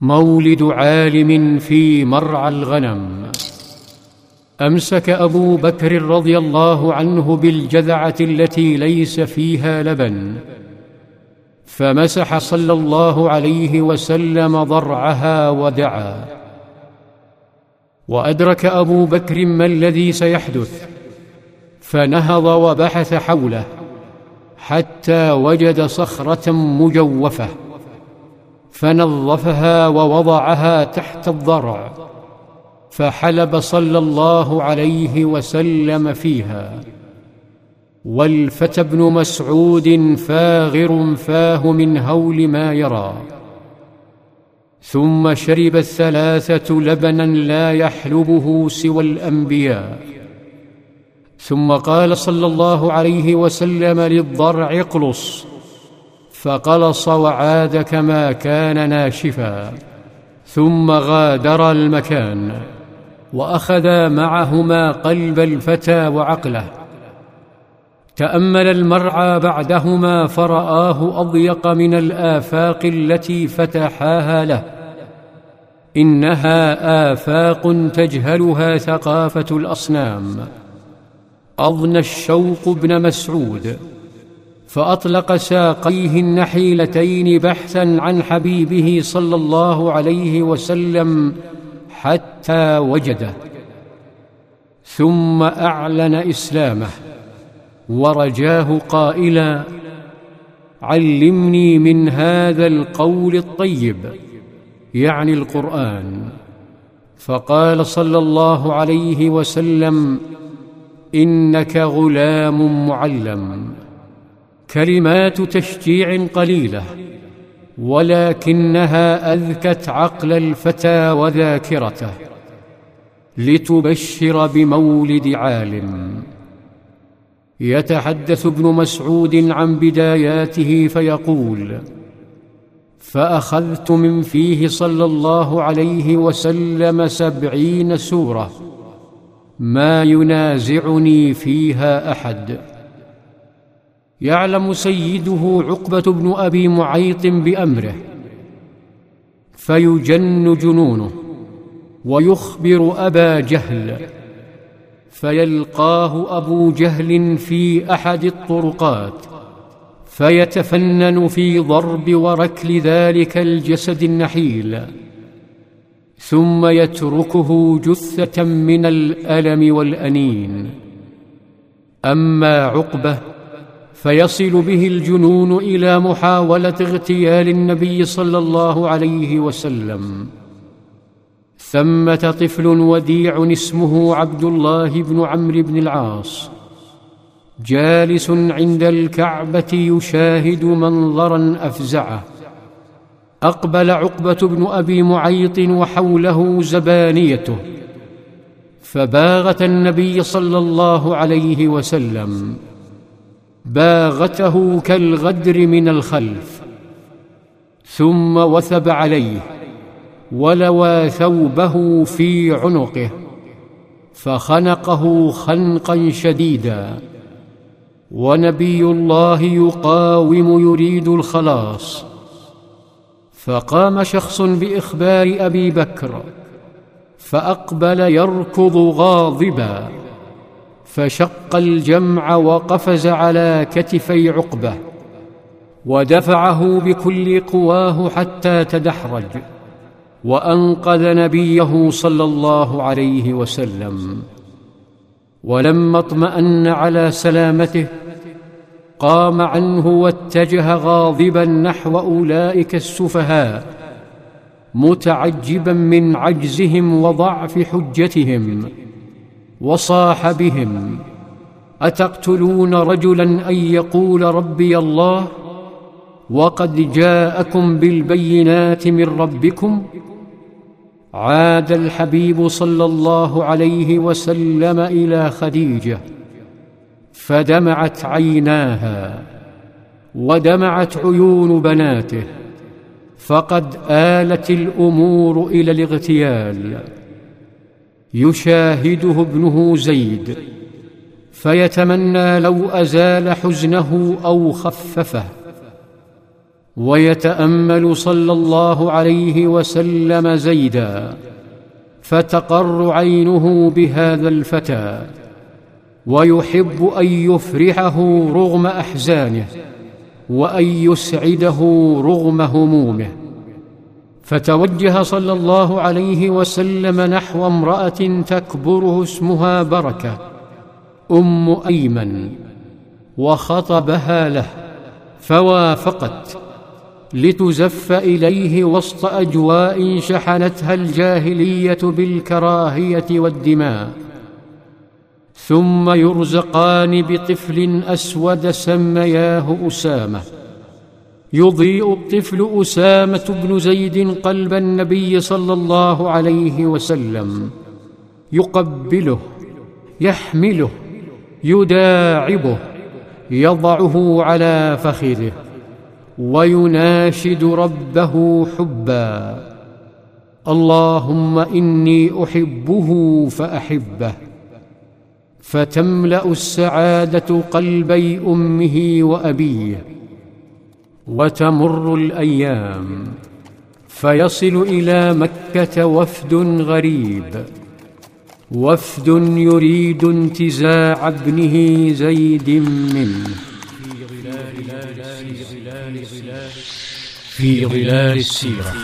مولد عالم في مرعى الغنم. أمسك أبو بكر رضي الله عنه بالجذعة التي ليس فيها لبن فمسح صلى الله عليه وسلم ضرعها ودعا. وأدرك أبو بكر ما الذي سيحدث فنهض وبحث حوله حتى وجد صخرة مجوفة. فنظفها ووضعها تحت الضرع فحلب صلى الله عليه وسلم فيها. والفتى ابن مسعود فاغر فاه من هول ما يرى. ثم شرب الثلاثة لبنا لا يحلبه سوى الأنبياء. ثم قال صلى الله عليه وسلم للضرع اقلص فقلص وعاد كما كان ناشفا ثم غادر المكان واخذا معهما قلب الفتى وعقله. تأمل المرعى بعدهما فرآه أضيق من الآفاق التي فتحاها له. إنها آفاق تجهلها ثقافة الأصنام. أضنى الشوق ابن مسعود. فأطلق ساقيه النحيلتين بحثا عن حبيبه صلى الله عليه وسلم حتى وجده. ثم أعلن إسلامه. ورجاه قائلا علمني من هذا القول الطيب يعني القرآن. فقال صلى الله عليه وسلم إنك غلام معلم. كلمات تشجيع قليلة ولكنها أذكت عقل الفتى وذاكرته لتبشر بمولد عالم. يتحدث ابن مسعود عن بداياته فيقول فأخذت من فيه صلى الله عليه وسلم سبعين سورة ما ينازعني فيها أحد. يعلم سيده عقبة بن أبي معيط بأمره فيجن جنونه ويخبر أبا جهل فيلقاه أبو جهل في أحد الطرقات فيتفنن في ضرب وركل ذلك الجسد النحيل ثم يتركه جثة من الألم والأنين. أما عقبة فيصل به الجنون إلى محاولة اغتيال النبي صلى الله عليه وسلم. ثمة طفل وديع اسمه عبد الله بن عمرو بن العاص. جالس عند الكعبة يشاهد منظرا أفزعه. أقبل عقبة بن أبي معيط وحوله زبانيته. فباغت النبي صلى الله عليه وسلم. باغته كالغدر من الخلف ثم وثب عليه ولوى ثوبه في عنقه فخنقه خنقا شديدا. ونبي الله يقاوم يريد الخلاص. فقام شخص بإخبار أبي بكر فأقبل يركض غاضبا. فشق الجمع وقفز على كتفي عقبة ودفعه بكل قواه حتى تدحرج وأنقذ نبيه صلى الله عليه وسلم. ولما اطمأن على سلامته قام عنه واتجه غاضبا نحو أولئك السفهاء متعجبا من عجزهم وضعف حجتهم. وصاح بهم. أتقتلون رجلا أن يقول ربي الله؟ وقد جاءكم بالبينات من ربكم. عاد الحبيب صلى الله عليه وسلم إلى خديجة فدمعت عيناها ودمعت عيون بناته فقد آلت الأمور إلى الاغتيال. يشاهده ابنه زيد فيتمنى لو أزال حزنه أو خففه. ويتأمل صلى الله عليه وسلم زيدا فتقر عينه بهذا الفتى. ويحب أن يفرحه رغم أحزانه وأن يسعده رغم همومه. فتوجه صلى الله عليه وسلم نحو امرأة تكبره اسمها بركة أم أيمن وخطبها له فوافقت لتزف إليه وسط أجواء شحنتها الجاهلية بالكراهية والدماء. ثم يرزقان بطفل أسود سمياه أسامة. يضيء الطفل أسامة بن زيد قلب النبي صلى الله عليه وسلم. يقبله يحمله يداعبه يضعه على فخذه ويناشد ربه حبا. اللهم إني أحبه فأحبه. فتملأ السعادة قلبي أمه وأبيه. وتمر الأيام فيصل إلى مكة وفد غريب. وفد يريد انتزاع ابنه زيد منه. في ظلال السيرة.